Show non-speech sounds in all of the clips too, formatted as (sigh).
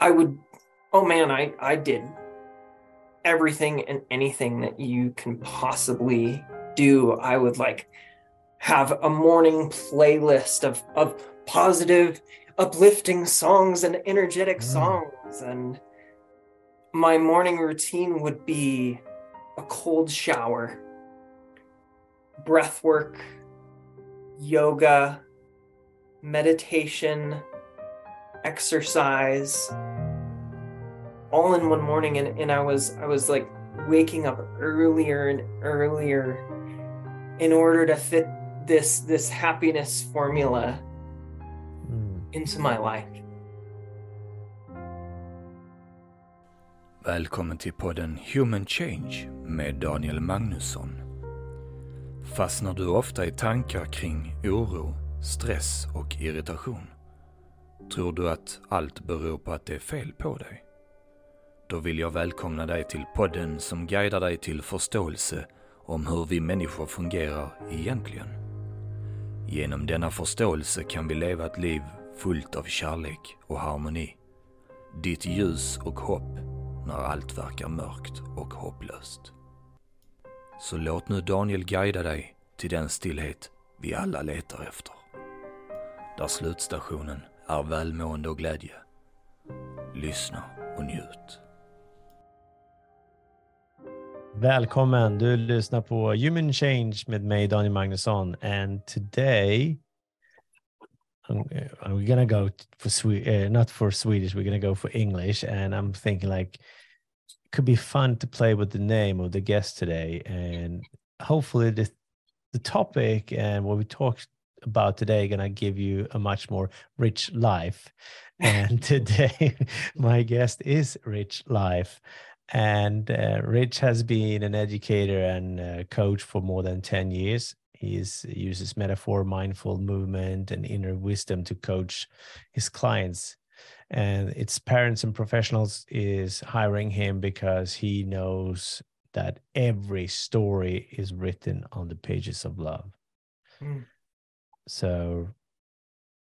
I would, oh man, I, I did everything and anything that you can possibly do. I would like have a morning playlist of, of positive, uplifting songs and energetic Mm. songs. And my morning routine would be a cold shower, breath work, yoga, meditation, exercise, all in one morning. And, and I was I was like waking up earlier and earlier in order to fit this this happiness formula Mm. into my life. Välkommen till podden Human Change med Daniel Magnusson. Fastnar du ofta i tankar kring oro, stress och irritation? Tror du att allt beror på att det är fel på dig? Då vill jag välkomna dig till podden som guidar dig till förståelse om hur vi människor fungerar egentligen. Genom denna förståelse kan vi leva ett liv fullt av kärlek och harmoni. Ditt ljus och hopp när allt verkar mörkt och hopplöst. Så låt nu Daniel guida dig till den stillhet vi alla letar efter. Där slutstationen är välmående och glädje. Lyssna och njut. Välkommen! Du lyssnar på Human Change med mig, Daniel Magnusson. And today, we're gonna go for Swe- uh, not for Swedish, we're gonna go for English. And I'm thinking like, it could be fun to play with the name of the guest today. And hopefully the, the topic and what we talked about today gonna give you a much more rich life. And (laughs) today, my guest is Rich Life. And uh, Rich has been an educator and uh, coach for more than 10 years. He uses metaphor, mindful movement, and inner wisdom to coach his clients. And its parents and professionals is hiring him because he knows that every story is written on the pages of love. Mm. So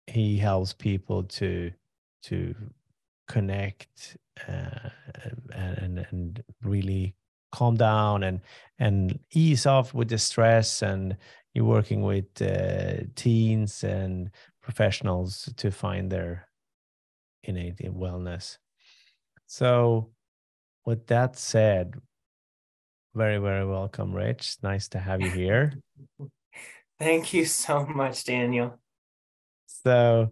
he helps people to to connect uh, and, and and really calm down and and ease off with the stress. And you're working with uh, teens and professionals to find their innate wellness. So with that said very very welcome rich. Nice to have you here. (laughs) Thank you so much, Daniel. so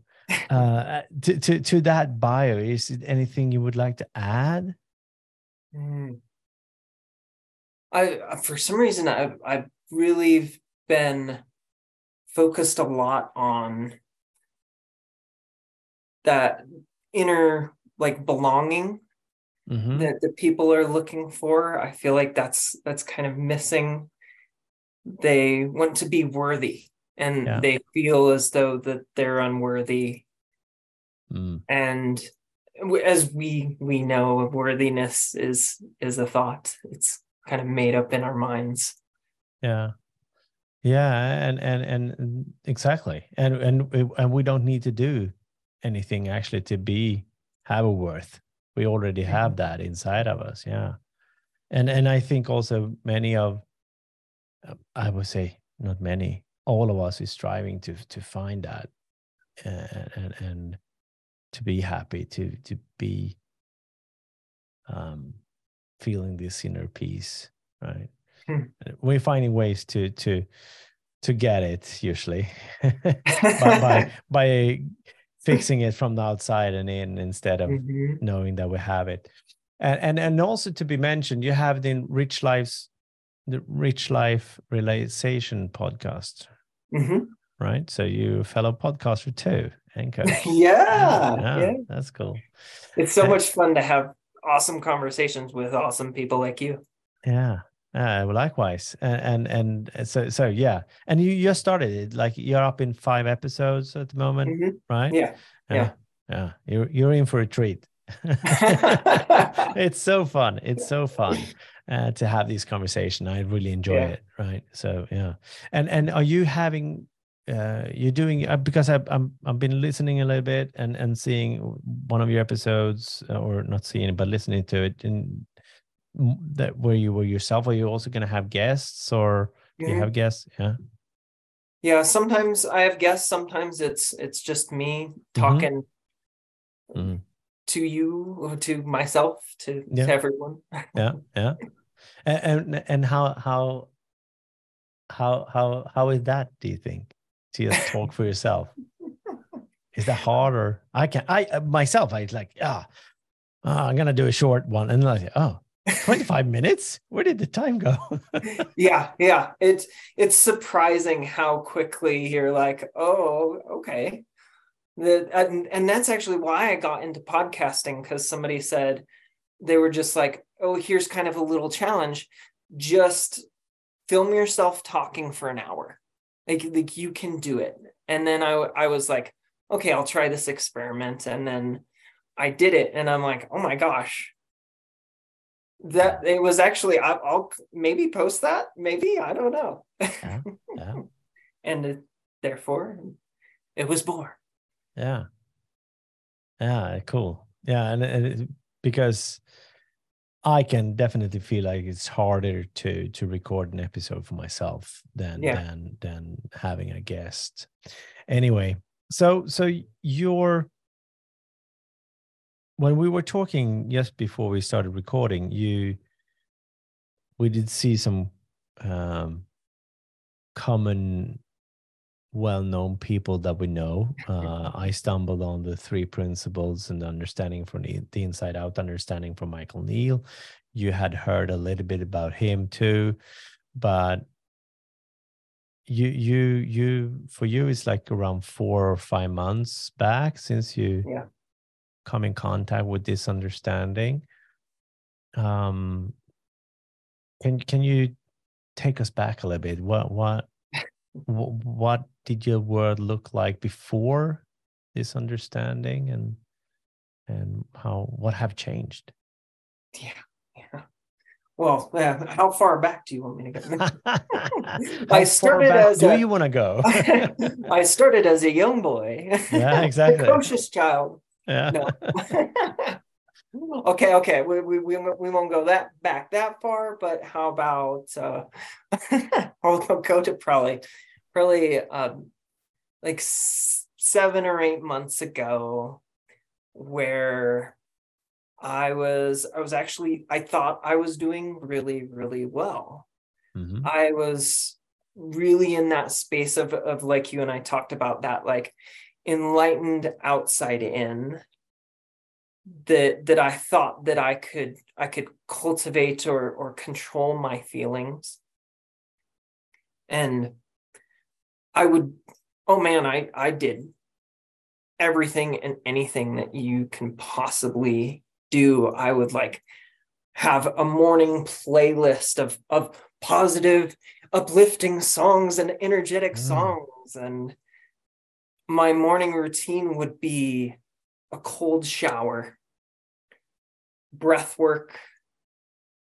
uh to, to to that bio is it anything you would like to add Mm. I uh, for some reason I've I've really been focused a lot on that inner like belonging Mhm. that the people are looking for. I feel like that's that's kind of missing. They want to be worthy and Yeah. they feel as though that they're unworthy Mm. and as we we know worthiness is is a thought it's kind of made up in our minds Yeah. Yeah, and and and exactly. And and we- and we don't need to do anything actually to be have a worth. We already have that inside of us. Yeah. And and I think also many of I would say not many, all of us is striving to to find that and and, and to be happy to to be um feeling this inner peace, right? Hmm. we're finding ways to to to get it usually (laughs) by, by (laughs) by fixing it from the outside and in instead of Mhm. knowing that we have it and and and also to be mentioned you have the rich lives the rich life realization podcast Mhm. right so you a fellow podcaster too and (laughs) coach yeah, yeah that's cool it's so And- much fun to have awesome conversations with awesome people like you Yeah. Uh, well, likewise. And, and and so so yeah. And you just started it. Like you're up in five episodes at the moment, Mhm. right? yeah Yeah. Yeah. You're you're in for a treat. (laughs) (laughs) it's so fun. It's so fun uh, to have this conversation. I really enjoy Yeah. it. Right. So yeah. And and are you having uh, you're doing uh, because I've I'm, I've been listening a little bit and and seeing one of your episodes uh, or not seeing it but listening to it and that where you were yourself are you also going to have guests or mm-hmm. you have guests yeah yeah sometimes i have guests sometimes it's it's just me mm-hmm. talking mm-hmm. To you to myself to, yeah. to everyone. (laughs) Yeah yeah. And, and and how how how how how is that do you think? To just talk for yourself? (laughs) Is that harder i can i uh, myself i like ah oh, i'm gonna do a short one and like oh 25 (laughs) minutes? Where did the time go? Yeah yeah. It's it's surprising how quickly you're like oh okay the, and, and that's actually why i got into podcasting because somebody said they were just like oh here's kind of a little challenge just film yourself talking for an hour like like you can do it and then i i was like okay i'll try this experiment and then i did it and i'm like oh my gosh that it was actually I'll, I'll maybe post that maybe I don't know. Yeah. yeah. (laughs) and it, therefore, it was born. Yeah. Yeah. Cool. Yeah, and, and it, because I can definitely feel like it's harder to to record an episode for myself than yeah. than than having a guest. Anyway, so so your when we were talking just before we started recording, you we did see some um, common well-known people that we know. (laughs) Uh, I stumbled on the three principles and understanding from the, the inside out, understanding from Michael Neill. You had heard a little bit about him too, but you you you for you it's like around four or five months back since you yeah come in contact with this understanding um can can you take us back a little bit what what what did your world look like before this understanding and and how what have changed? Yeah yeah. Well uh, how far back do you want me to go? (laughs) I started as do a, you want to go? (laughs) I started as a young boy. Yeah (laughs) exactly. Precocious child. Yeah. No. Okay, okay. We, we, we, we won't go that back that far, but how about uh (laughs) I'll go to probably probably um like seven or eight months ago where I was I was actually I thought I was doing really, really well. Mm-hmm. I was really in that space of of like you and I talked about that like enlightened outside in that that I thought that I could I could cultivate or or control my feelings. And I would oh man I I did everything and anything that you can possibly do. I would like have a morning playlist of of positive uplifting songs and energetic mm. songs. And my morning routine would be a cold shower, breath work,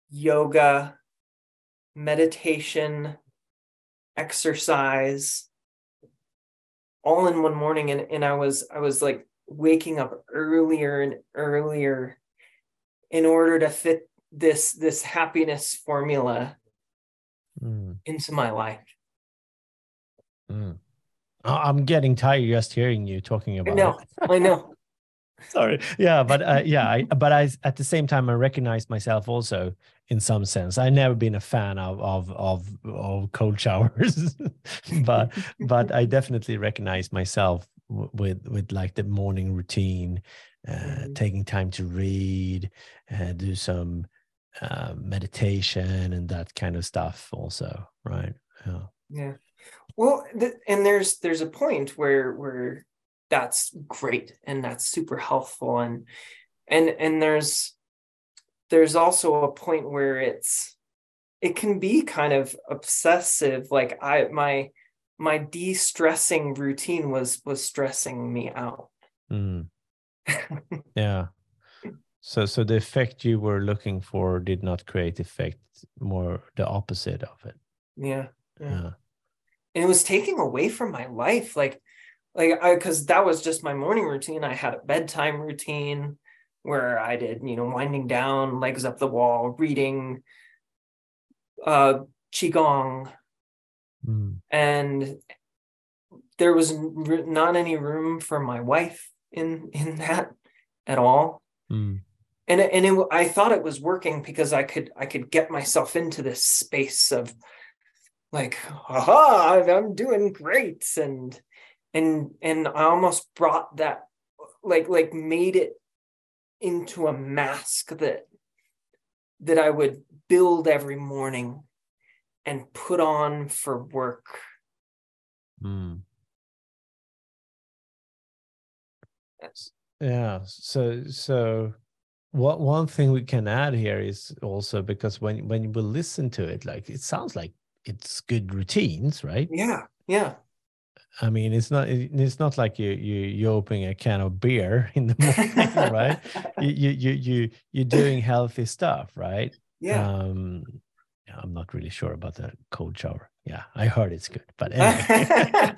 yoga, meditation, exercise, all in one morning. And, and I was I was like waking up earlier and earlier in order to fit this this happiness formula mm. into my life. Mm. I'm getting tired just hearing you talking about. I know. It. I know. (laughs) Sorry. Yeah, but uh, yeah, I, but I at the same time I recognize myself also in some sense. I've never been a fan of of of, of cold showers, (laughs) but but I definitely recognize myself with with like the morning routine, uh, mm-hmm. taking time to read, uh, do some uh, meditation and that kind of stuff also, right? Yeah. Yeah. Well, th- and there's there's a point where where that's great and that's super helpful. And and and there's there's also a point where it's it can be kind of obsessive. Like i my my de-stressing routine was was stressing me out. Mm. (laughs) yeah. So so the effect you were looking for did not create effect more the opposite of it. Yeah yeah, yeah. and it was taking away from my life. Like like i because that was just my morning routine i had a bedtime routine where i did you know winding down legs up the wall reading uh qigong Mm. and there was not any room for my wife in in that at all Mm. and and it, I thought it was working because I could I could get myself into this space of like aha I'm doing great and and and I almost brought that like like made it into a mask that that I would build every morning and put on for work Mm. Yeah. So so what one thing we can add here is also because when when you will listen to it, like it sounds like it's good routines, right? yeah yeah I mean, it's not it's not like you you you opening a can of beer (laughs) in the morning, right? You (laughs) you you you you're doing healthy stuff, right? yeah Um, I'm not really sure about the cold shower. Yeah, I heard it's good, but (laughs) anyway.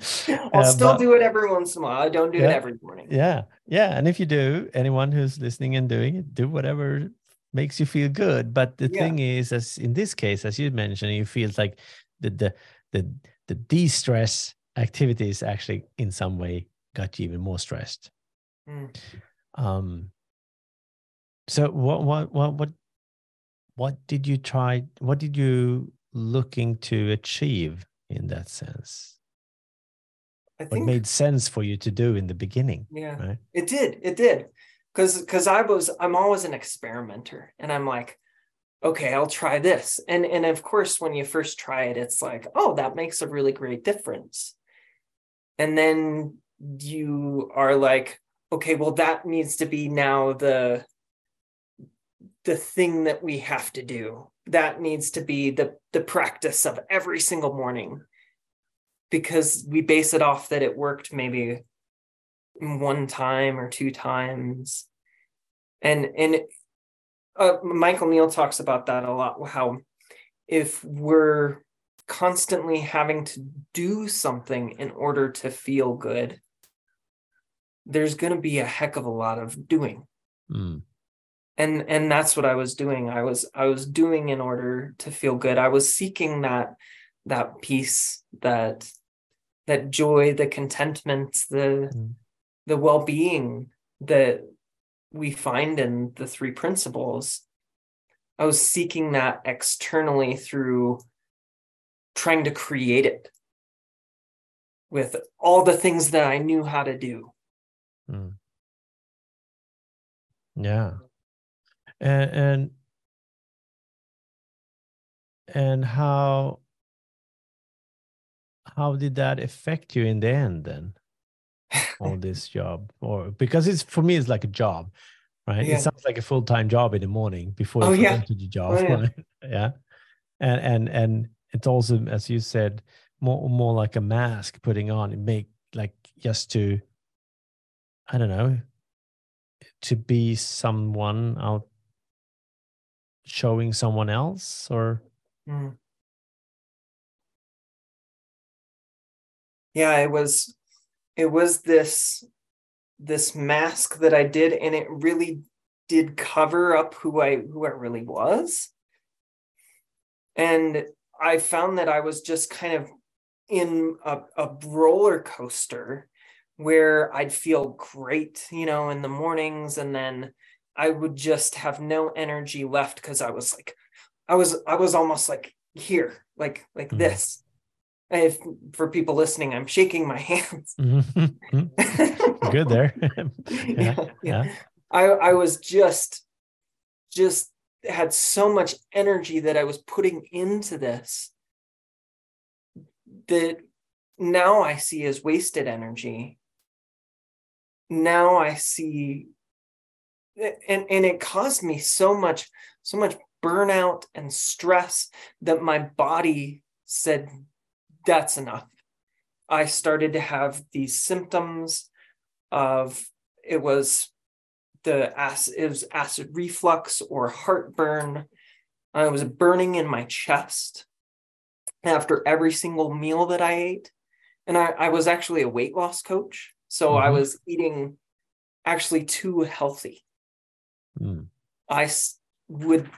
I'll Uh, still but- do it every once in a while. I don't do it every morning. Yeah, yeah, and if you do, anyone who's listening and doing it, do whatever makes you feel good. But the Yeah. thing is, as in this case, as you mentioned, you feel like the the the the de-stress activities actually in some way got you even more stressed. Mm. Um. So what what what what what did you try? What did you looking to achieve in that sense? I What made sense for you to do in the beginning? yeah, right? it did. It did. Cause because I was I'm always an experimenter and I'm like, okay, I'll try this. And and of course, when you first try it, it's like, oh, that makes a really great difference. And then you are like, okay, well, that needs to be now the the thing that we have to do. That needs to be the the practice of every single morning. Because we base it off that it worked maybe one time or two times and and uh, michael neill talks about that a lot how if we're constantly having to do something in order to feel good there's going to be a heck of a lot of doing Mm. and and that's what i was doing i was i was doing in order to feel good i was seeking that that peace that that joy the contentment the Mm. the well-being that we find in the three principles i was seeking that externally through trying to create it with all the things that i knew how to do Mm. Yeah. And and and how how did that affect you in the end then? (laughs) All this job or because it's for me it's like a job, right? Yeah. It sounds like a full-time job in the morning before Oh, you yeah. go to the job. Oh, yeah. (laughs) right? yeah. And and and it's also as you said more more like a mask putting on. It make like just to I don't know to be someone out showing someone else or? Mm. yeah it was it was this this mask that i did and it really did cover up who i who i really was. And i found that i was just kind of in a, a roller coaster where i'd feel great you know in the mornings and then i would just have no energy left because i was like i was i was almost like here like like Mhm. this. If for people listening i'm shaking my (laughs) hands. (laughs) Good there. (laughs) Yeah, yeah. yeah. I I was just just had so much energy that I was putting into this that now I see as wasted energy. Now I see and and it caused me so much so much burnout and stress that my body said that's enough. I started to have these symptoms of it was the acid, it was acid reflux or heartburn. I was burning in my chest. after every single meal that I ate. And I, I was actually a weight loss coach. So I Mhm. was eating actually too healthy. Mm. I would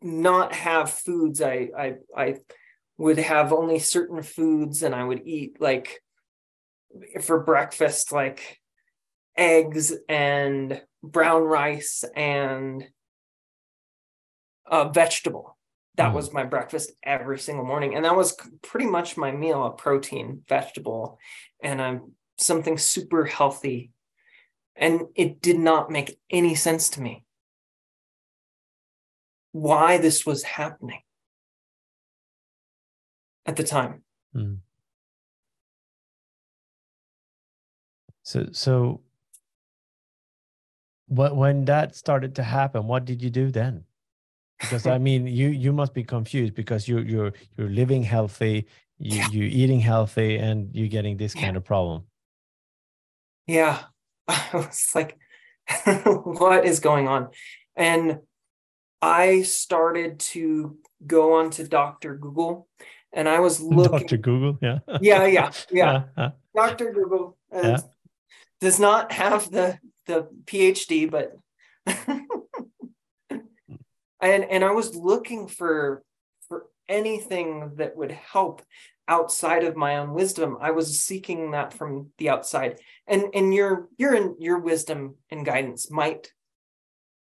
not have foods. I, I, I would have only certain foods and I would eat like for breakfast, like eggs and brown rice and a vegetable. That Mm. was my breakfast every single morning. And that was pretty much my meal, a protein, vegetable, and um, something super healthy. And it did not make any sense to me why this was happening at the time. Mm. So so what when that started to happen, what did you do then? Because I (laughs) mean, you you must be confused because you you're you're living healthy, you Yeah. you eating healthy, and you're getting this kind of problem. Yeah. (laughs) I was like, (laughs) what is going on? And I started to go onto Dr. Google and I was looking. Dr. Google, yeah. Yeah, yeah, yeah. yeah. Dr. Google uh, Yeah. does not have the the PhD, but (laughs) and and I was looking for for anything that would help outside of my own wisdom. I was seeking that from the outside, and and your your your wisdom and guidance might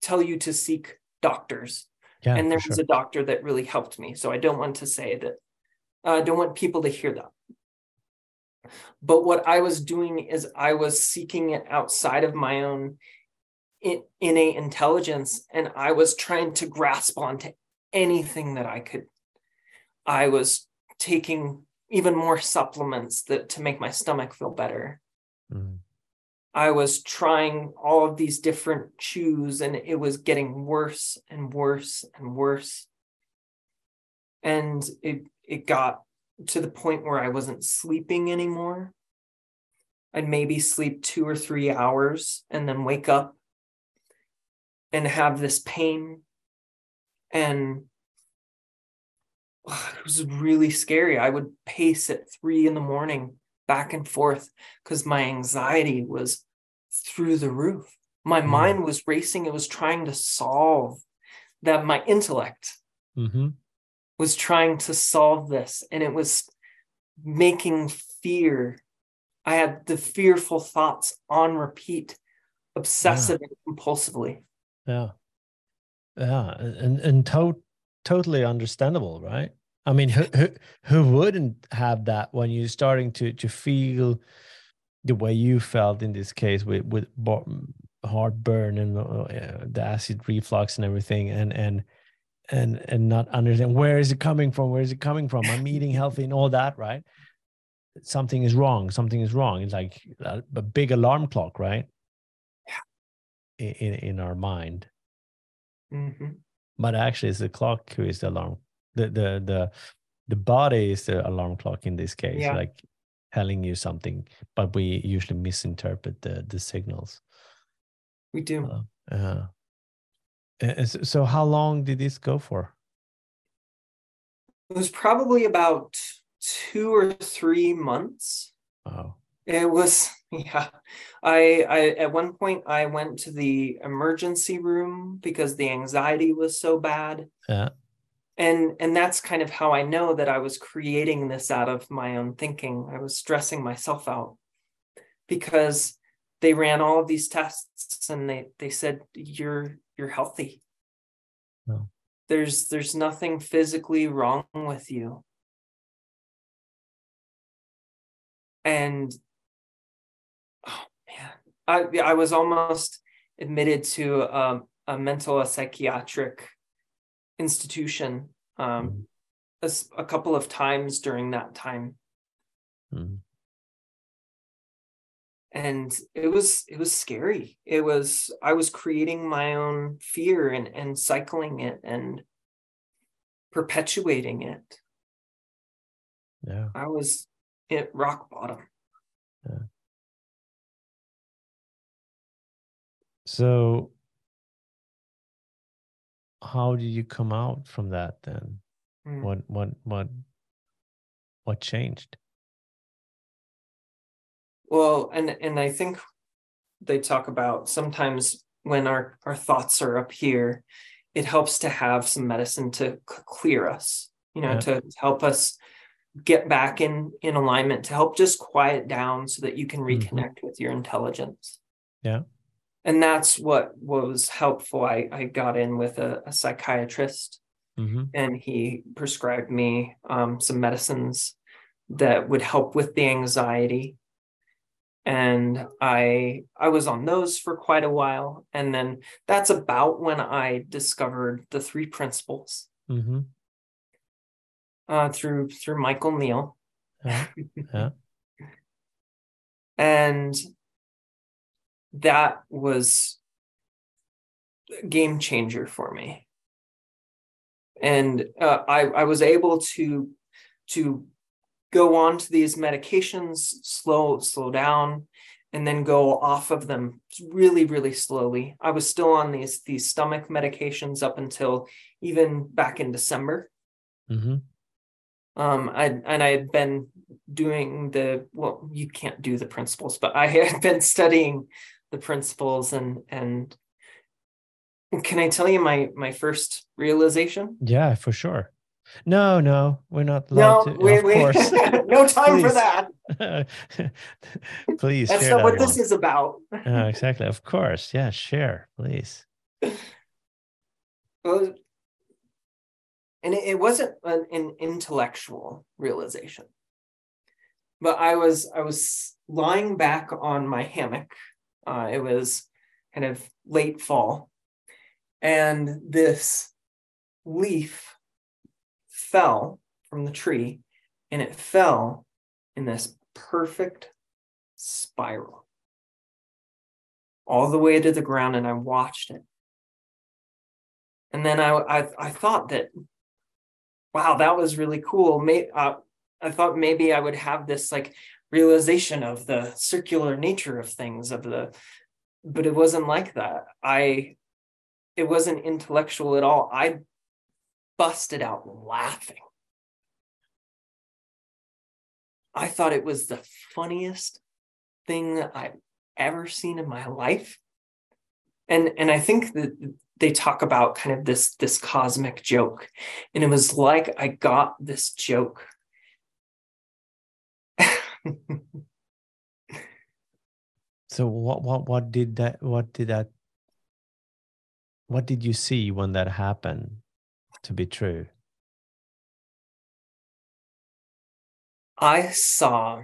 tell you to seek doctors Yeah, and there sure. was a doctor that really helped me. So I don't want to say that. uh, I don't want people to hear that. But what I was doing is I was seeking it outside of my own in, innate intelligence, and I was trying to grasp onto anything that I could. I was taking even more supplements that to make my stomach feel better. Mm. I was trying all of these different chews and it was getting worse and worse and worse. And it it got to the point where I wasn't sleeping anymore. I'd maybe sleep two or three hours and then wake up and have this pain. And it was really scary. I would pace at three in the morning back and forth because my anxiety was through the roof. My Mm. mind was racing. It was trying to solve that. My intellect hmm was trying to solve this, and it was making fear. I had the fearful thoughts on repeat, obsessive and compulsively. Yeah. Yeah. And and to- totally understandable, right? I mean, who, who who wouldn't have that when you're starting to to feel the way you felt in this case with with heartburn and uh, the acid reflux and everything, and and and and not understand where is it coming from? Where is it coming from? I'm eating (laughs) healthy and all that, right? Something is wrong. Something is wrong. It's like a, a big alarm clock, right? In in, in our mind Mhm. but actually it's the clock who is the alarm the the the the body is the alarm clock in this case Yeah. like telling you something but we usually misinterpret the the signals We do. uh, uh, so, how long did this go for It was probably about two or three months. oh It was (laughs) yeah. I I at one point I went to the emergency room because the anxiety was so bad. yeah And and that's kind of how I know that I was creating this out of my own thinking. I was stressing myself out because they ran all of these tests and they they said you're you're healthy. No. There's there's nothing physically wrong with you. And oh man, I I was almost admitted to um, a mental a psychiatric institution um, a, s- a couple of times during that time, Mhm. And it was it was scary. It was I was creating my own fear and and cycling it and perpetuating it. yeah I was at rock bottom. yeah so how did you come out from that then Mm. what what what what changed? Well, and and I think they talk about sometimes when our our thoughts are up here, it helps to have some medicine to clear us, you know, Yeah. to help us get back in in alignment, to help just quiet down so that you can Mhm. reconnect with your intelligence. Yeah. And that's what was helpful. I I got in with a, a psychiatrist hmm and he prescribed me um, some medicines that would help with the anxiety and i i was on those for quite a while and then that's about when i discovered the three principles hmm uh, through through michael neill Yeah. Yeah. (laughs) and that was a game changer for me and uh, I, I was able to to go on to these medications slow slow down and then go off of them really really slowly. I was still on these these stomach medications up until even back in december. Hmm um I and I had been doing the well you can't do the principles but I (laughs) had been studying the principles and and can I tell you my my first realization? Yeah, for sure. No, no, we're not no allowed to. wait of wait course. (laughs) no time for that (laughs) please that's not that what this is about Oh, exactly. Of course. Yeah, share, please. Well, and it, it wasn't an, an intellectual realization but i was i was lying back on my hammock uh, it was kind of late fall and this leaf fell from the tree and it fell in this perfect spiral all the way to the ground and i watched it and then I, I I thought that, wow, that was really cool. May, uh, I thought maybe I would have this like realization of the circular nature of things, of the, but it wasn't like that. I, it wasn't intellectual at all. I busted out laughing. I thought it was the funniest thing I've ever seen in my life. And and I think that they talk about kind of this this cosmic joke and it was like i got this joke (laughs) So what what what did that what did that what did you see when that happened to be true? i saw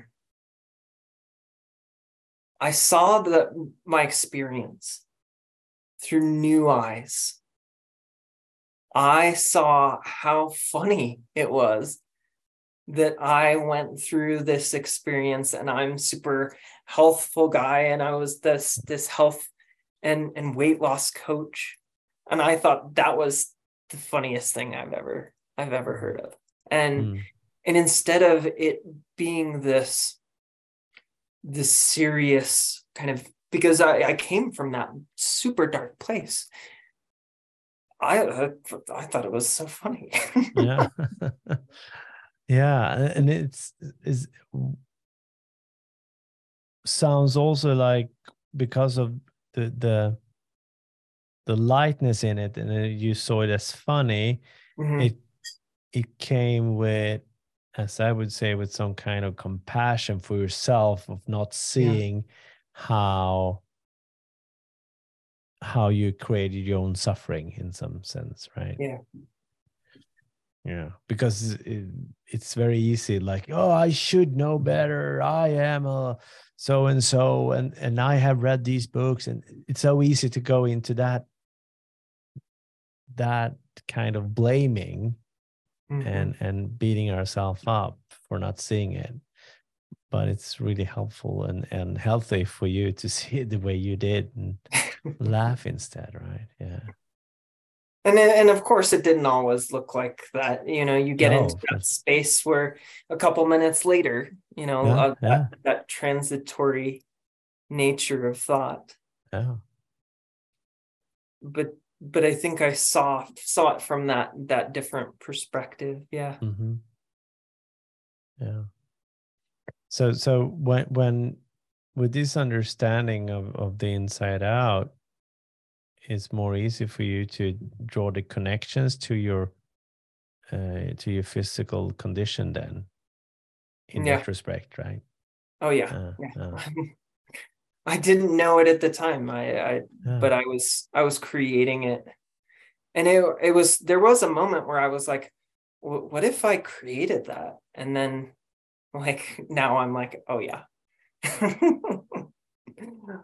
i saw the my experience through new eyes i saw how funny it was that I went through this experience and I'm super healthful guy and I was this this health and and weight loss coach and I thought that was the funniest thing I've ever I've ever heard of. And Mm, and instead of it being this this serious kind of because I, I came from that super dark place I I, I thought it was so funny. (laughs) Yeah. (laughs) yeah, and it's is sounds also like because of the the the lightness in it and then you saw it as funny Mhm. it it came with as i would say with some kind of compassion for yourself of not seeing how how you created your own suffering in some sense right Yeah. yeah because it, it's very easy like oh i should know better i am a so and so and and i have read these books and it's so easy to go into that that kind of blaming Mhm. and and beating ourselves up for not seeing it. But it's really helpful and and healthy for you to (laughs) see it the way you did and (laughs) laugh instead right? Yeah. And then, and of course it didn't always look like that. You know you get No, into that space where a couple minutes later you know Yeah, uh, yeah. That, that transitory nature of thought. Yeah. But but i think i saw saw it from that that different perspective yeah hmm yeah so so when when with this understanding of of the inside out it's more easy for you to draw the connections to your uh, to your physical condition then in Yeah. retrospect right Oh yeah. Uh, yeah. uh, (laughs) I didn't know it at the time. I, I yeah. but I was I was creating it, and it it was there was a moment where I was like, what if I created that? And then, like (laughs) now I'm like, oh yeah. (laughs)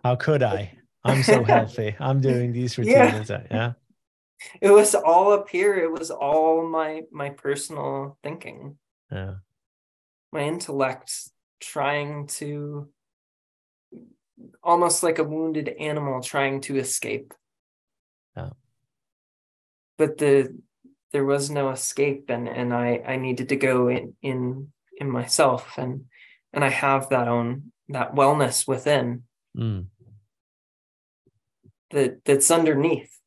how could i i'm so healthy i'm doing these (laughs) Yeah. routines uh, yeah it was all up here. It was all my my personal thinking, yeah my intellect trying to almost like a wounded animal trying to escape. But the there was no escape and and I I needed to go in in in myself and and I have that own that wellness within Mm. that that's underneath.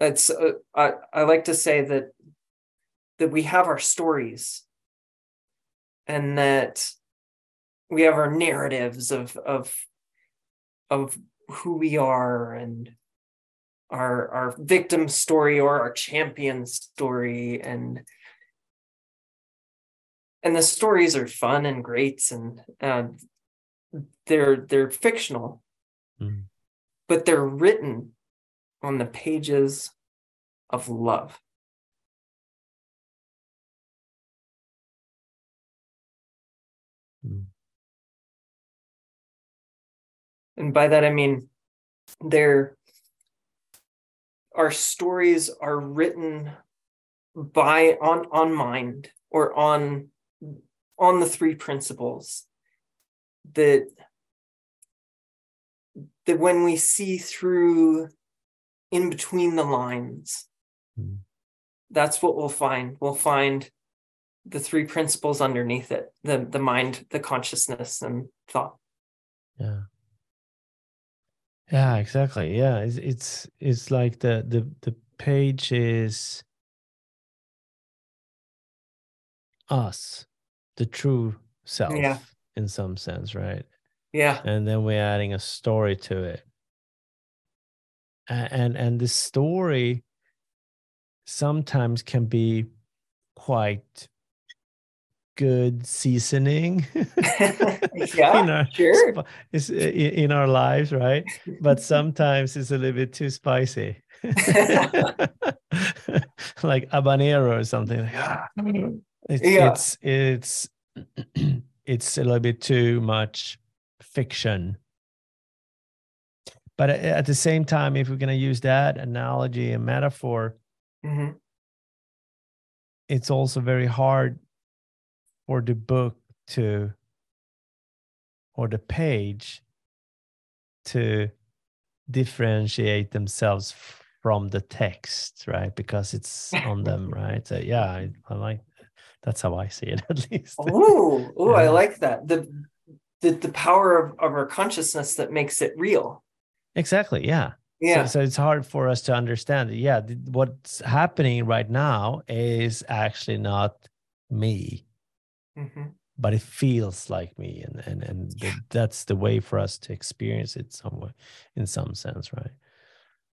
It's uh, I I like to say that that we have our stories and that we have our narratives of of of who we are and our our victim story or our champion story and and the stories are fun and great and uh, they're they're fictional Mm. but they're written on the pages of love and by that i mean they're our stories are written by on on mind or on on the three principles that that when we see through in between the lines Mm. that's what we'll find we'll find the three principles underneath it the the mind the consciousness and thought Yeah. Yeah, exactly. Yeah, it's it's it's like the the the page is us, the true self Yeah. in some sense, right? yeah And then we're adding a story to it. A- And and the story sometimes can be quite good seasoning. (laughs) (laughs) Yeah, in our sure. i- in our lives, right? But (laughs) sometimes it's a little bit too spicy. like habanero or something ah, it's Yeah. it's it's (clears throat) it's a little bit too much fiction but at the same time if we're going to use that analogy and metaphor Mhm. it's also very hard for the book to or the page to differentiate themselves from the text right because it's on (laughs) them right so yeah I, I like that's how i see it (laughs) at least Oh, ooh, I like that. The the the power of, of our consciousness that makes it real. exactly yeah Yeah. So, so it's hard for us to understand. Yeah, what's happening right now is actually not me, Mhm. but it feels like me, and and and th- that's the way for us to experience it somewhere, in some sense, right?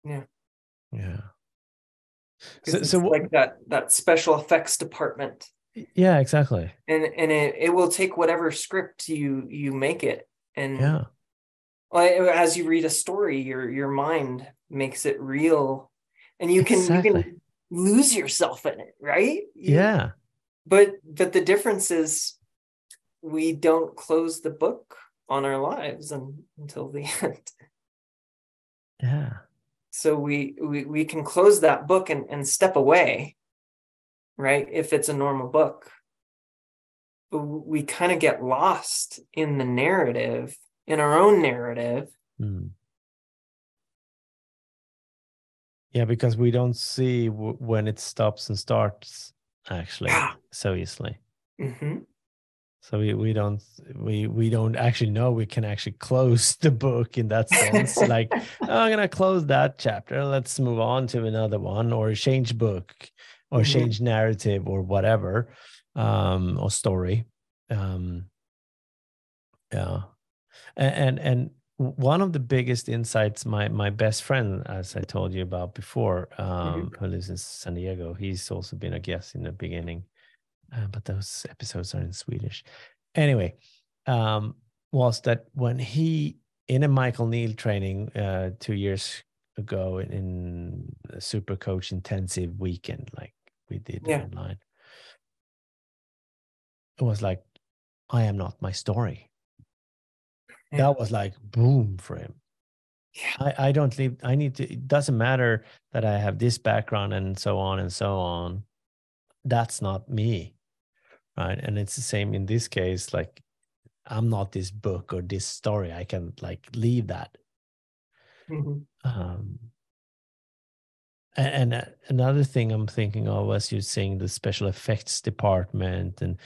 Yeah. yeah So, so like that that special effects department. yeah, exactly. And and it, it will take whatever script you you make it. And Yeah, as you read a story, your your mind makes it real. And you can you can lose yourself in it, right? You- yeah, but but the difference is we don't close the book on our lives and, until the (laughs) end. Yeah, so we, we we can close that book and, and step away right if it's a normal book. But we kind of get lost in the narrative in our own narrative. Mm. yeah, because we don't see w- when it stops and starts actually Yeah. so easily. hmm So we, we don't we we don't actually know we can actually close (laughs) the book in that sense. like (laughs) oh, I'm gonna close that chapter. Let's move on to another one or change book or Mhm. change narrative or whatever um or story um yeah A- and and one of the biggest insights my my best friend as i told you about before um who lives in san diego he's also been a guest in the beginning uh, but those episodes are in swedish. Anyway um was that when he in a michael neill training uh two years ago in, in a super coach intensive weekend like we did Yeah. online it was like i am not my story Yeah. that was like boom for him Yeah. I, I don't leave i need to it doesn't matter that i have this background and so on and so on that's not me right and it's the same in this case like i'm not this book or this story i can like leave that Mhm. um and, uh, another thing i'm thinking of as you're saying the special effects department and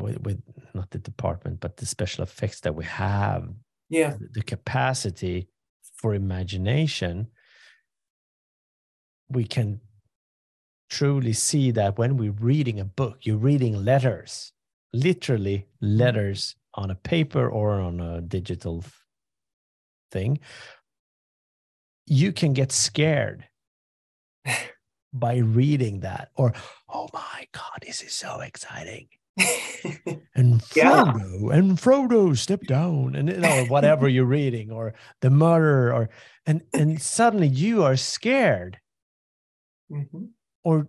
with, with not the department but the special effects that we have Yeah. the capacity for imagination we can truly see that when we're reading a book you're reading letters literally mm-hmm. letters on a paper or on a digital thing. You can get scared (laughs) by reading that or oh my god this is so exciting and (laughs) Yeah. Frodo and Frodo step down and you know whatever you're reading or the murder or and and suddenly you are scared Mhm. or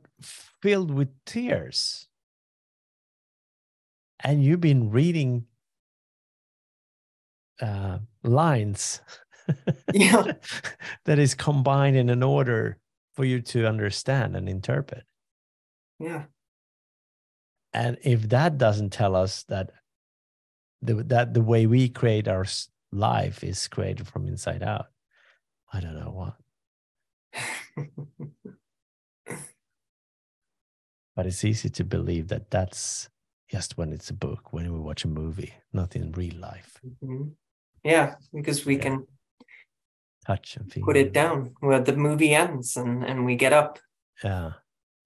filled with tears and you've been reading uh, lines (laughs) Yeah. that is combined in an order for you to understand and interpret Yeah. And if that doesn't tell us that the, that the way we create our life is created from inside out i don't know what (laughs) but it's easy to believe that that's just when it's a book when we watch a movie not in real life Mhm. Yeah, because we Yeah. can touch and feel put it down where the movie ends and, and we get up. yeah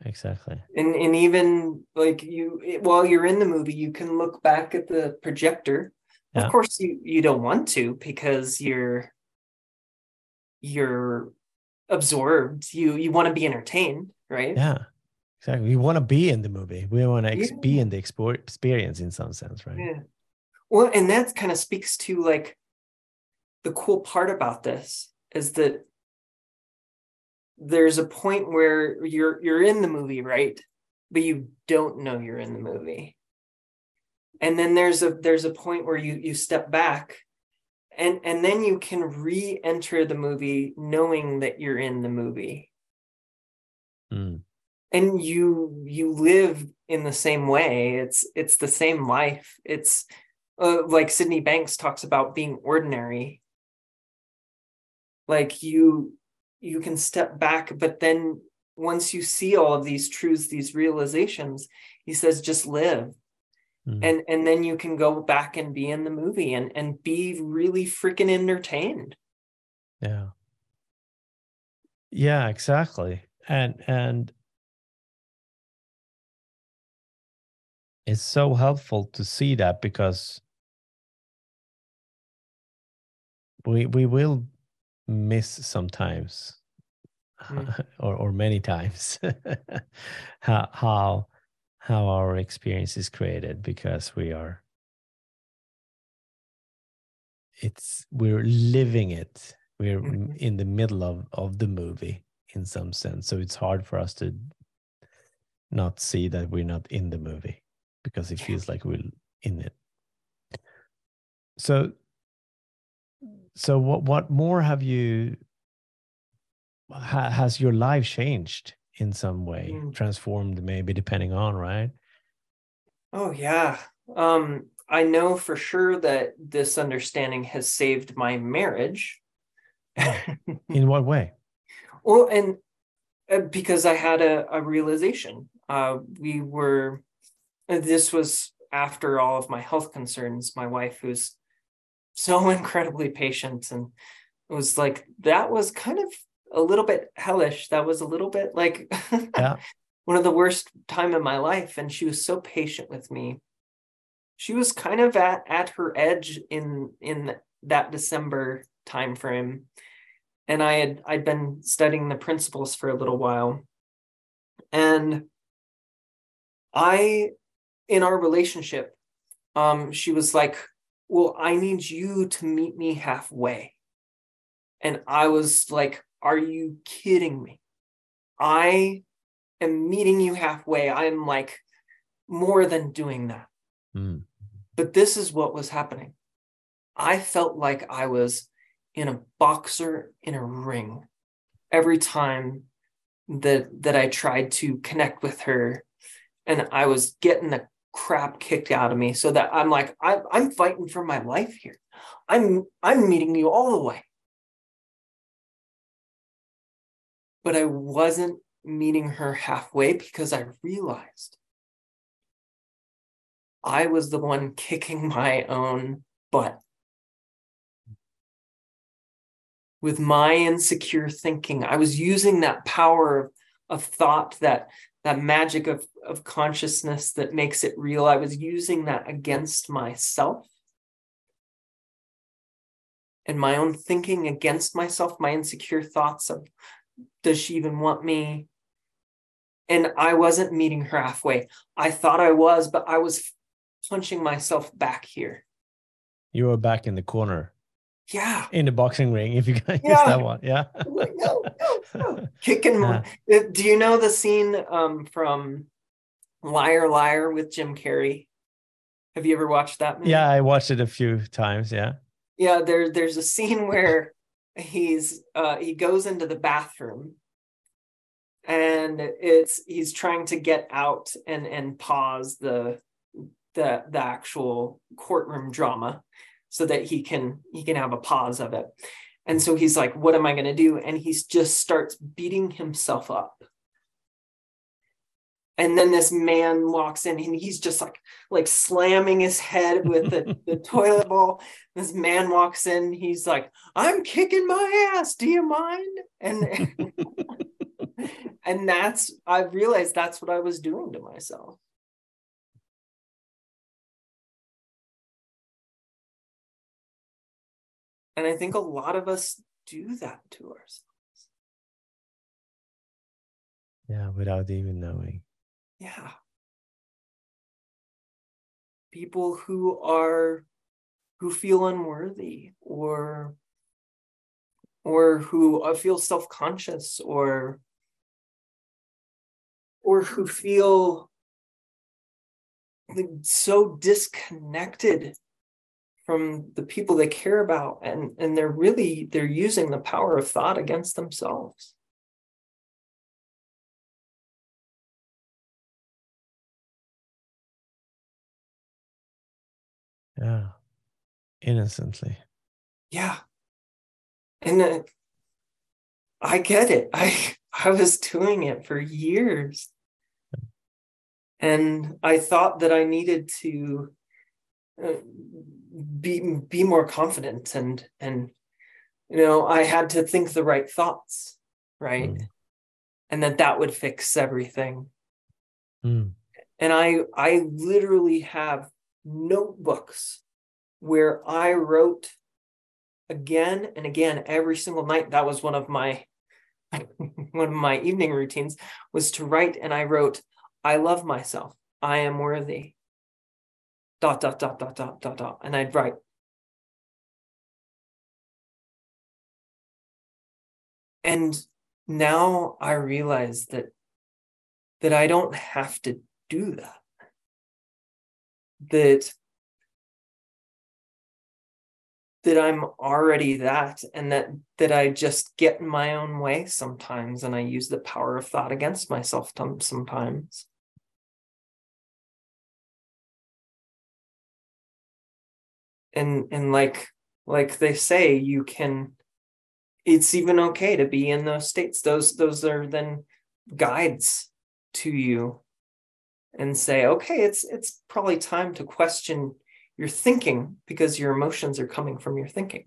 exactly And and even like you while you're in the movie, you can look back at the projector. Yeah. Of course you you don't want to because you're you're absorbed. You you want to be entertained, right? yeah exactly we want to be in the movie we want to ex- be in the expo- experience in some sense right Yeah. Well, and that kind of speaks to like the cool part about this is that there's a point where you're you're in the movie, right? But you don't know you're in the movie. And then there's a there's a point where you you step back and and then you can re-enter the movie knowing that you're in the movie. Mm, and you you live in the same way. It's it's the same life. It's uh, like sydney banks talks about being ordinary. Like you you can step back but then once you see all of these truths these realizations he says just live mm. and and then you can go back and be in the movie and and be really freaking entertained Yeah. Yeah, exactly. And and it's so helpful to see that because we we will miss sometimes Mm. (laughs) or or many times (laughs) how how how our experience is created because we are it's we're living it we're m- Mhm. in the middle of of the movie in some sense so it's hard for us to not see that we're not in the movie because it feels like we're in it so so what what more have you ha, has your life changed in some way Mm. transformed maybe depending on right Oh yeah. Um I know for sure that this understanding has saved my marriage. in what way (laughs) well, and uh, because I had a, a realization. Uh we were this was after all of my health concerns, my wife who's so (laughs) incredibly patient and it was like that was kind of a little bit hellish. That was a little bit like (laughs) Yeah. one of the worst time in my life and she was so patient with me she was kind of at at her edge in in that december time frame and i had i'd been studying the principles for a little while and i in our relationship um she was like well i need you to meet me halfway and i was like are you kidding me i am meeting you halfway. I'm like more than doing that. Mm. But this is what was happening. I felt like I was in a boxer in a ring every time that that I tried to connect with her and I was getting the crap kicked out of me so that I'm like I, I'm fighting for my life here. I'm I'm meeting you all the way. But I wasn't meeting her halfway because I realized I was the one kicking my own butt. With my insecure thinking, I was using that power of, of thought, that, that magic of, of consciousness that makes it real. I was using that against myself and my own thinking against myself, my insecure thoughts of does she even want me? and I wasn't meeting her halfway. I thought I was, but I was punching myself back here. You were back in the corner. Yeah. In the boxing ring, if you can (laughs) yeah. that one. Yeah. no, no, no. (laughs) Kicking. Yeah. Uh, do you know the scene um, from Liar Liar with Jim Carrey? Have you ever watched that movie? Yeah, I watched it a few times. Yeah. Yeah, there, there's a scene (laughs) where he's uh, he goes into the bathroom and it's he's trying to get out and and pause the the the actual courtroom drama so that he can he can have a pause of it. And so he's like what am i going to do? And he just starts beating himself up. And then this man walks in and he's just like like slamming his head with the, (laughs) the toilet bowl. This man walks in he's like i'm kicking my ass do you mind? And (laughs) and that's i realized that's what i was doing to myself and i think a lot of us do that to ourselves. Yeah without even knowing. Yeah. People who are who feel unworthy or or who uh, feel self-conscious or or who feel so disconnected from the people they care about and and they're really they're using the power of thought against themselves. Yeah. Innocently. Yeah. And uh, i get it. I (laughs) i was doing it for years. And I thought that I needed to uh, be be more confident and and you know I had to think the right thoughts, right, mm. and that that would fix everything. Mm. And I I literally have notebooks where I wrote again and again every single night. That was one of my (laughs) one of my evening routines was to write, and I wrote I love myself. I am worthy. Dot, dot, dot, dot, dot, dot, dot. And I'd write. And now I realize that that I don't have to do that. That that I'm already that and that that I just get in my own way sometimes and I use the power of thought against myself sometimes. And and like like they say you can it's even okay to be in those states. Those those are then guides to you and say okay it's it's probably time to question your thinking because your emotions are coming from your thinking.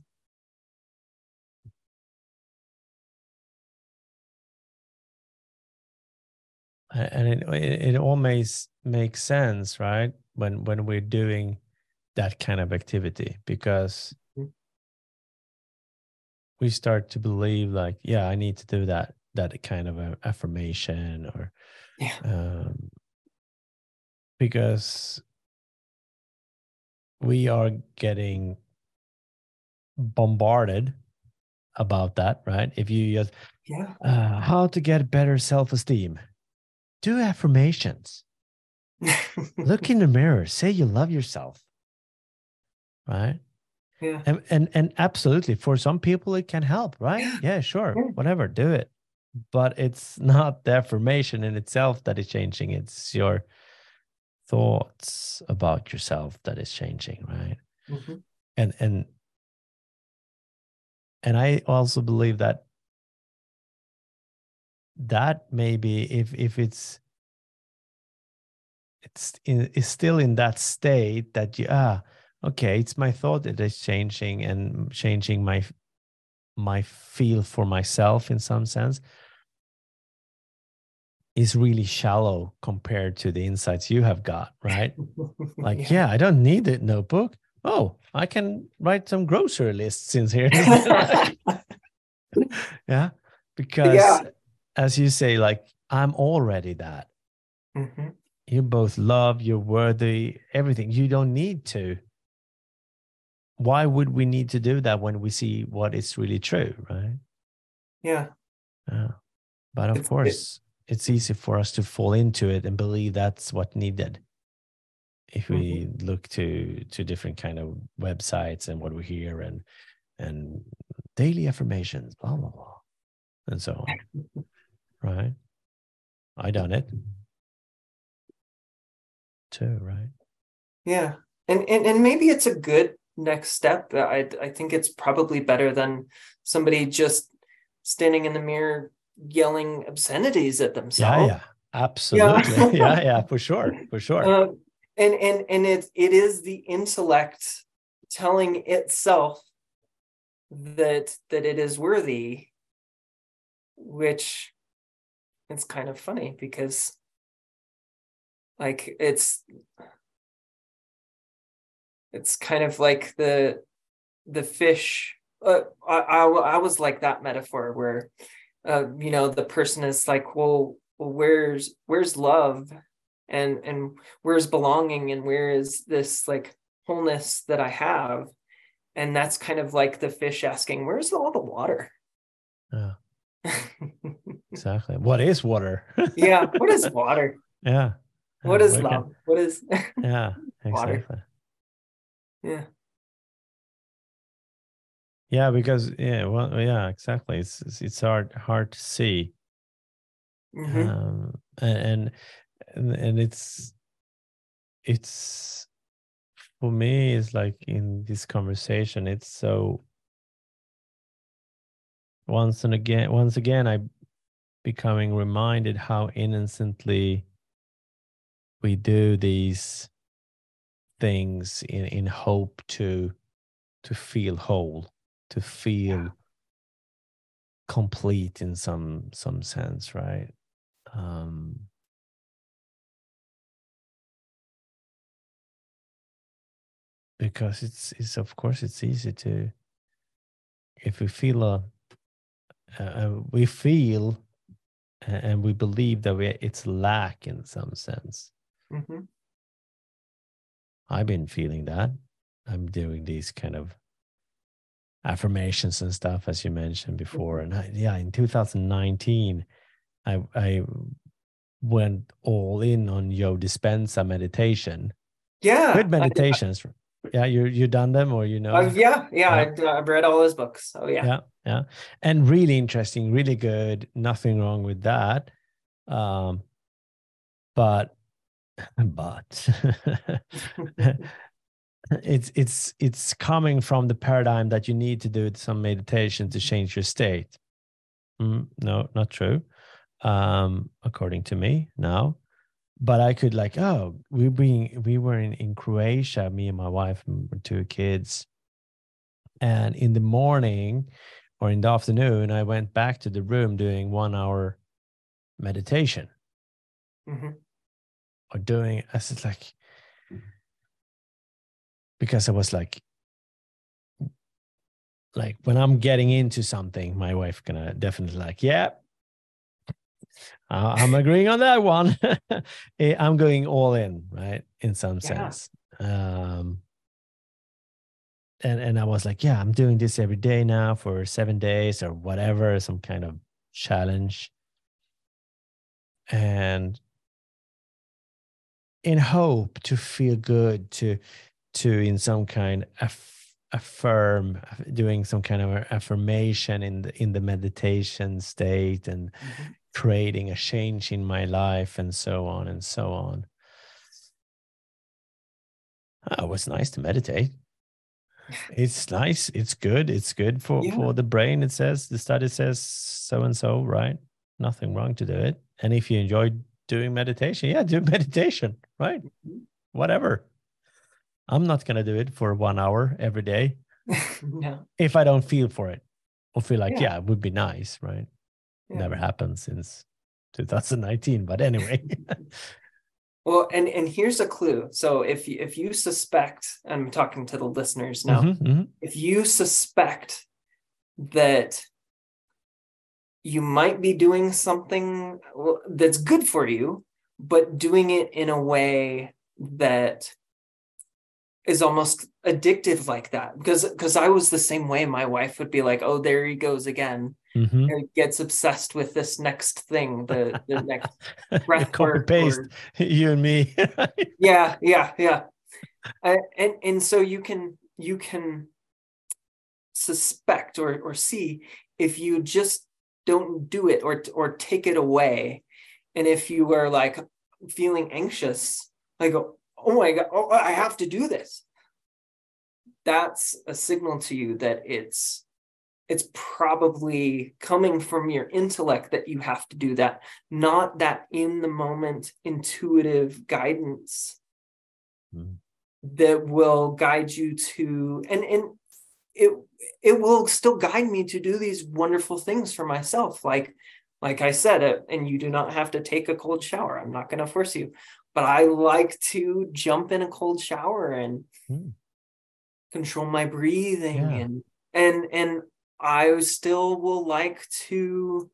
And it it, it always makes sense right? When when we're doing that kind of activity because Mhm. we start to believe like yeah i need to do that that kind of affirmation or Yeah. um, because we are getting bombarded about that right if you just Yeah. uh, how to get better self-esteem do affirmations (laughs) look in the mirror say you love yourself right yeah. and and, and absolutely for some people it can help right Yeah. yeah sure Yeah. whatever do it but it's (laughs) not the affirmation in itself that is changing it's your thoughts about yourself that is changing right Mhm. and and and i also believe that that maybe if if it's it's in it's still in that state that you ah okay it's my thought that is changing and changing my my feel for myself in some sense. Is really shallow compared to the insights you have got right? (laughs) Like yeah, i don't need a notebook. Oh i can write some grocery lists in here. (laughs) Yeah because Yeah. as you say like i'm already that. Mhm. you both love you're worthy everything. You don't need to why would we need to do that when we see what is really true right Yeah. yeah. but of It's- it- course it's easy for us to fall into it and believe that's what needed if we Mm-hmm. look to to different kind of websites and what we hear and and daily affirmations blah blah blah and so on (laughs) right i done it too right Yeah. And, and and maybe it's a good next step. I I think it's probably better than somebody just standing in the mirror yelling obscenities at yeah themselves. yeah absolutely yeah (laughs) yeah for sure for sure Um, and and and it it is the intellect telling itself that that it is worthy, which it's kind of funny because like it's it's kind of like the the fish uh, I, I I was like that metaphor where uh you know the person is like well, well where's where's love? And and where's belonging? And where is this like wholeness that I have? And that's kind of like the fish asking where's all the water? Yeah. (laughs) Exactly. What is water? Yeah what is (laughs) water? Yeah. What is love? What is yeah (laughs) Water. Yeah. Yeah because yeah well yeah exactly. It's it's, hard hard to see. Mhm. um and and and it's it's for me it's like in this conversation it's so once and again once again i becoming reminded how innocently we do these things in in hope to to feel whole to feel complete in some some sense right? Um because it's it's of course it's easy to if we feel a uh, we feel and we believe that we it's lack in some sense. Mhm. I've been feeling that. I'm doing these kind of affirmations and stuff as you mentioned before. And I, yeah in 2019 i i went all in on Joe Dispenza meditation. Yeah good meditations yeah you you done them or you know? Uh, yeah yeah Yeah. I, I've read all his books oh yeah. Yeah yeah. And really interesting really good nothing wrong with that. Um but (laughs) but (laughs) it's it's it's coming from the paradigm that you need to do some meditation to change your state. Mm, no not true um according to me now. But i could like oh we being we were in in croatia me and my wife and two kids. And in the morning or in the afternoon i went back to the room doing one hour meditation. Hmm or doing as it's like because I was like like when I'm getting into something, my wife gonna definitely like, yeah, I'm agreeing on that one. (laughs) Eh, I'm going all in, right? In some Yeah. sense. Um, and and I was like, yeah, I'm doing this every day now for seven days or whatever, some kind of challenge. And in hope to feel good, to to in some kind aff- affirm, doing some kind of affirmation in the in the meditation state and Mhm. creating a change in my life and so on and so on. Oh, it was nice to meditate. It's nice. It's good. It's good for Yeah. for the brain. It says the study says so and so, right? Nothing wrong to do it. And if you enjoy doing meditation, yeah, do (laughs) meditation, right? Whatever. I'm not gonna do it for one hour every day (laughs) no. if I don't feel for it or feel like, Yeah. yeah, it would be nice, right? Yeah. Never happened since 2019. But anyway. (laughs) Well, and and here's a clue. So if you, if you suspect, I'm talking to the listeners now. Mhm, mhm. If you suspect that you might be doing something that's good for you, but doing it in a way that is almost addictive like that because because I was the same way my wife would be like oh there he goes again Mhm. and gets obsessed with this next thing the the (laughs) next breath Copy paste or- (laughs) you and me. (laughs) yeah yeah yeah Uh, and and so you can you can suspect or or see if you just don't do it or or take it away and if you are like feeling anxious like oh my god oh, i have to do this that's a signal to you that it's it's probably coming from your intellect that you have to do that not that in the moment intuitive guidance Mm. that will guide you to and and it it will still guide me to do these wonderful things for myself like like i said uh, and you do not have to take a cold shower i'm not going to force you but i like to jump in a cold shower and Hmm. control my breathing Yeah. and and and i still will like to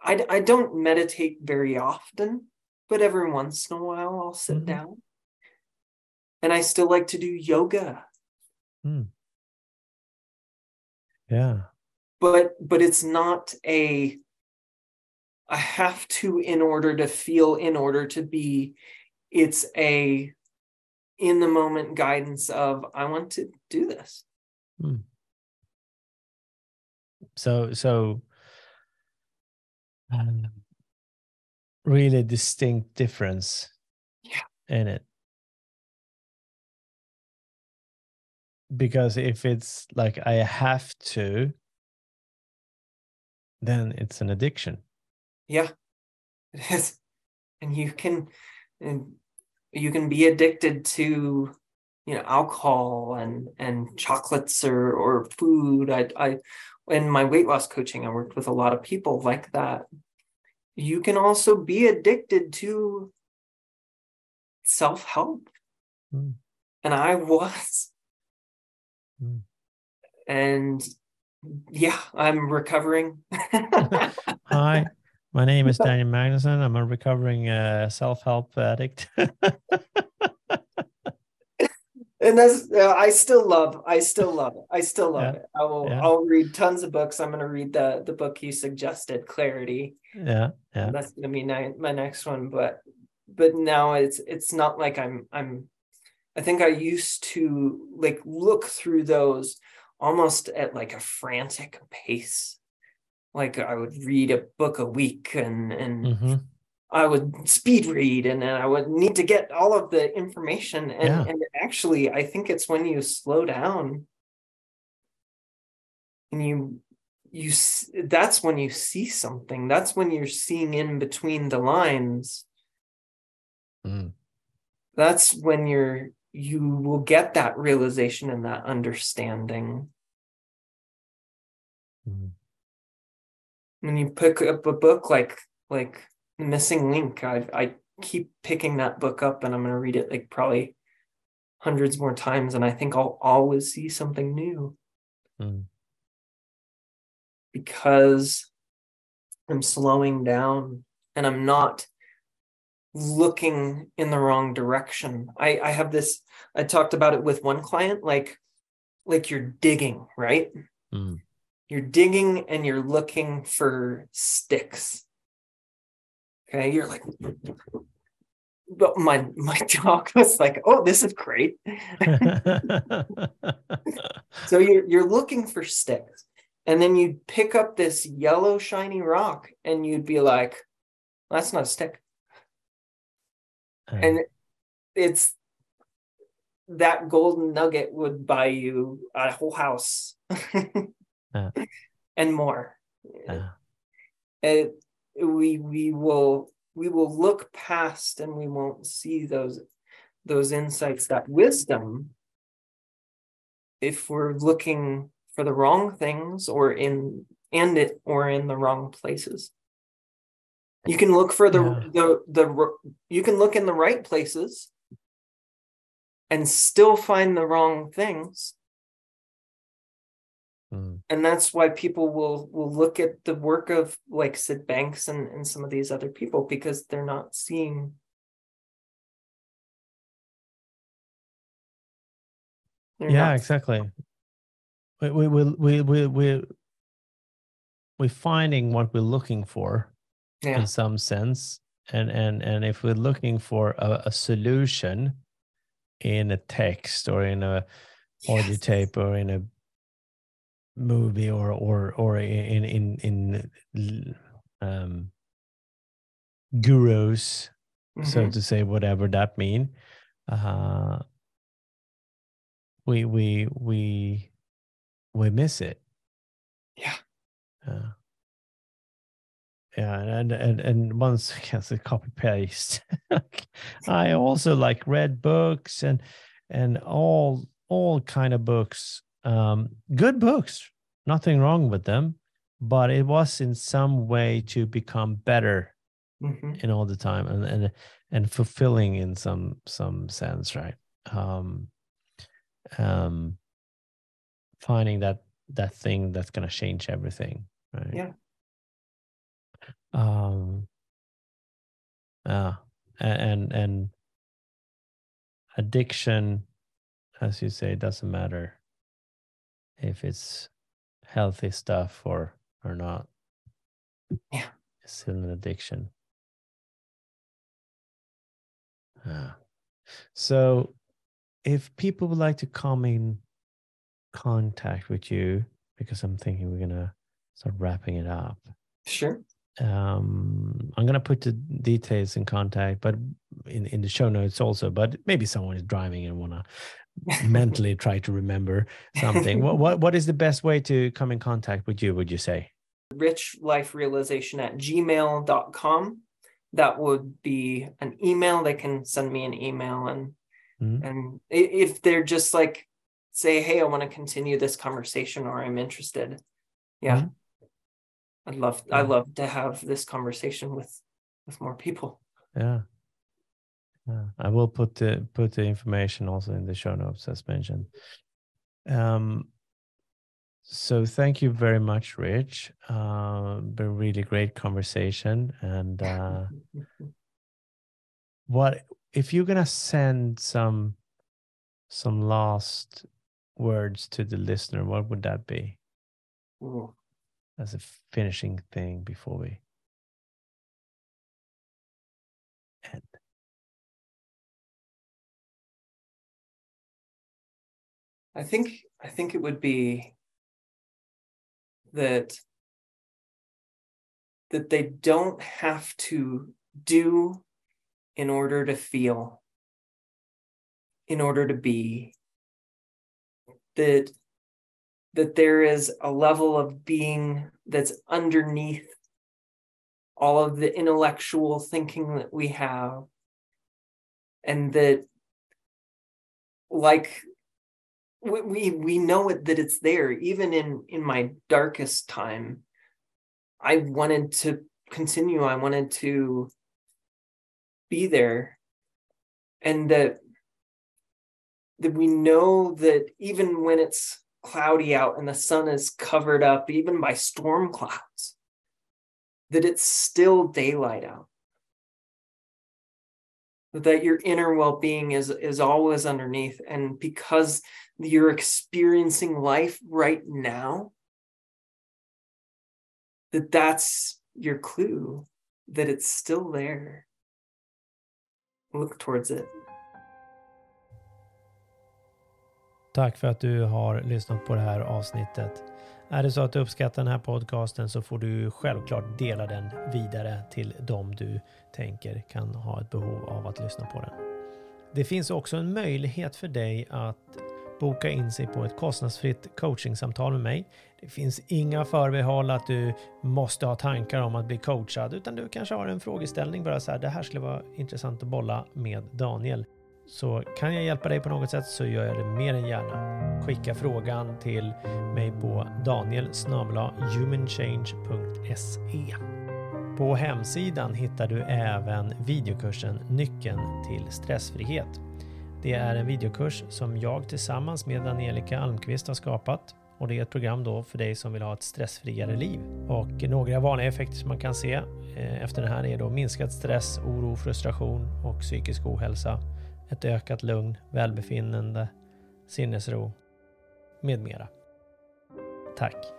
I, I don't meditate very often but every once in a while i'll sit Mhm. down and i still like to do yoga yeah. but but it's not a i have to in order to feel in order to be it's a in the moment guidance of i want to do this So so um, really distinct difference Yeah. in it. Because if it's like I have to, then it's an addiction. yeah (laughs) it is and you can and you can be addicted to you know alcohol and and chocolates or or food i i in my weight loss coaching i worked with a lot of people like that you can also be addicted to self-help Mm. and i (laughs) was Mm. and yeah i'm recovering (laughs) Hi, my name is Daniel Magnusson. I'm a recovering uh, self-help addict. (laughs) and that's uh, I still love I still love it. I still love Yeah. it. I will Yeah. I'll read tons of books. I'm going to read the the book you suggested, Clarity. yeah, yeah. That's going to be my, my next one, but but now it's it's not like I'm I'm I think I used to like look through those almost at like a frantic pace. Like I would read a book a week and and hmm I would speed read and then I would need to get all of the information. And, Yeah. and actually, I think it's when you slow down and you, you, that's when you see something. That's when you're seeing in between the lines. Mm. That's when you're, you will get that realization and that understanding. Mm. When you pick up a book like, like the missing link. I I keep picking that book up and I'm going to read it like probably hundreds more times and I think I'll always see something new. Mm. Because I'm slowing down and I'm not looking in the wrong direction. I I have this I talked about it with one client like like you're digging, right? Mm. You're digging and you're looking for sticks. Okay, you're like but my my (laughs) dog was like, "Oh, this is great." (laughs) so you're you're looking for sticks, and then you'd pick up this yellow shiny rock, and you'd be like, "That's not a stick," Uh, and it's that golden nugget would buy you a whole house Yeah. (laughs) and more. uh, it, we we will we will look past and we won't see those those insights that wisdom if we're looking for the wrong things or in and it or in the wrong places you can look for the Yeah. the the you can look in the right places and still find the wrong things mm. and that's why people will will look at the work of like Syd Banks and, and some of these other people because they're not seeing they're yeah not- exactly we we we we we we we're finding what we're looking for yeah in some sense and and and if we're looking for a, a solution in a text or in a audio tape or in a movie or or or in in in um gurus so Mhm. to say whatever that mean uh we we we we miss it Yeah. uh, yeah and and and once (laughs) again it's a copy paste (laughs) i also like read books and and all all kind of books um good books nothing wrong with them but it was in some way to become better Mhm. in all the time and and and fulfilling in some some sense right um um finding that that thing that's going to change everything right Yeah. Um yeah and and addiction as you say doesn't matter if it's healthy stuff or or not Yeah. it's still an addiction Ah. So, if people would like to come in contact with you, because I'm thinking we're gonna start wrapping it up. sure Um, I'm gonna put the details in contact, but in in the show notes also. But maybe someone is driving and wanna (laughs) mentally try to remember something. what what what is the best way to come in contact with you? Would you say? rich life realization at gmail.com that would be an email they can send me an email and Mhm. and if they're just like say hey i want to continue this conversation or i'm interested yeah Mhm. I'd love i love to have this conversation with with more people Yeah. Yeah. I will put the put the information also in the show notes as mentioned. Um so thank you very much, Rich. Uh been really great conversation. And uh what if you're gonna send some some last words to the listener, what would that be Ooh. As a finishing thing before we end? I think I think it would be that that they don't have to do in order to feel in order to be that that there is a level of being that's underneath all of the intellectual thinking that we have. And that like we we, we know it that it's there. Even in in my darkest time i wanted to continue. I wanted to be there. And that that we know that even when it's cloudy out and the sun is covered up even by storm clouds that it's still daylight out that your inner well-being is is always underneath. And because you're experiencing life right now that that's your clue that it's still there. Look towards it Tack för att du har lyssnat på det här avsnittet. Är det så att du uppskattar den här podcasten så får du självklart dela den vidare till dem du tänker kan ha ett behov av att lyssna på den. Det finns också en möjlighet för dig att boka in sig på ett kostnadsfritt coachingsamtal med mig. Det finns inga förbehåll att du måste ha tankar om att bli coachad utan du kanske har en frågeställning bara så här. Det här skulle vara intressant att bolla med Daniel. Så kan jag hjälpa dig på något sätt så gör jag det mer än gärna. Skicka frågan till mig på danielsnablahumanchange.se. På hemsidan hittar du även videokursen Nyckeln till stressfrihet. Det är en videokurs som jag tillsammans med Angelica Almqvist har skapat och det är ett program då för dig som vill ha ett stressfriare liv. Och några vanliga effekter som man kan se eh, efter det här är då minskad stress, oro, frustration och psykisk ohälsa ett ökat lugn, välbefinnande, sinnesro med mera. Tack!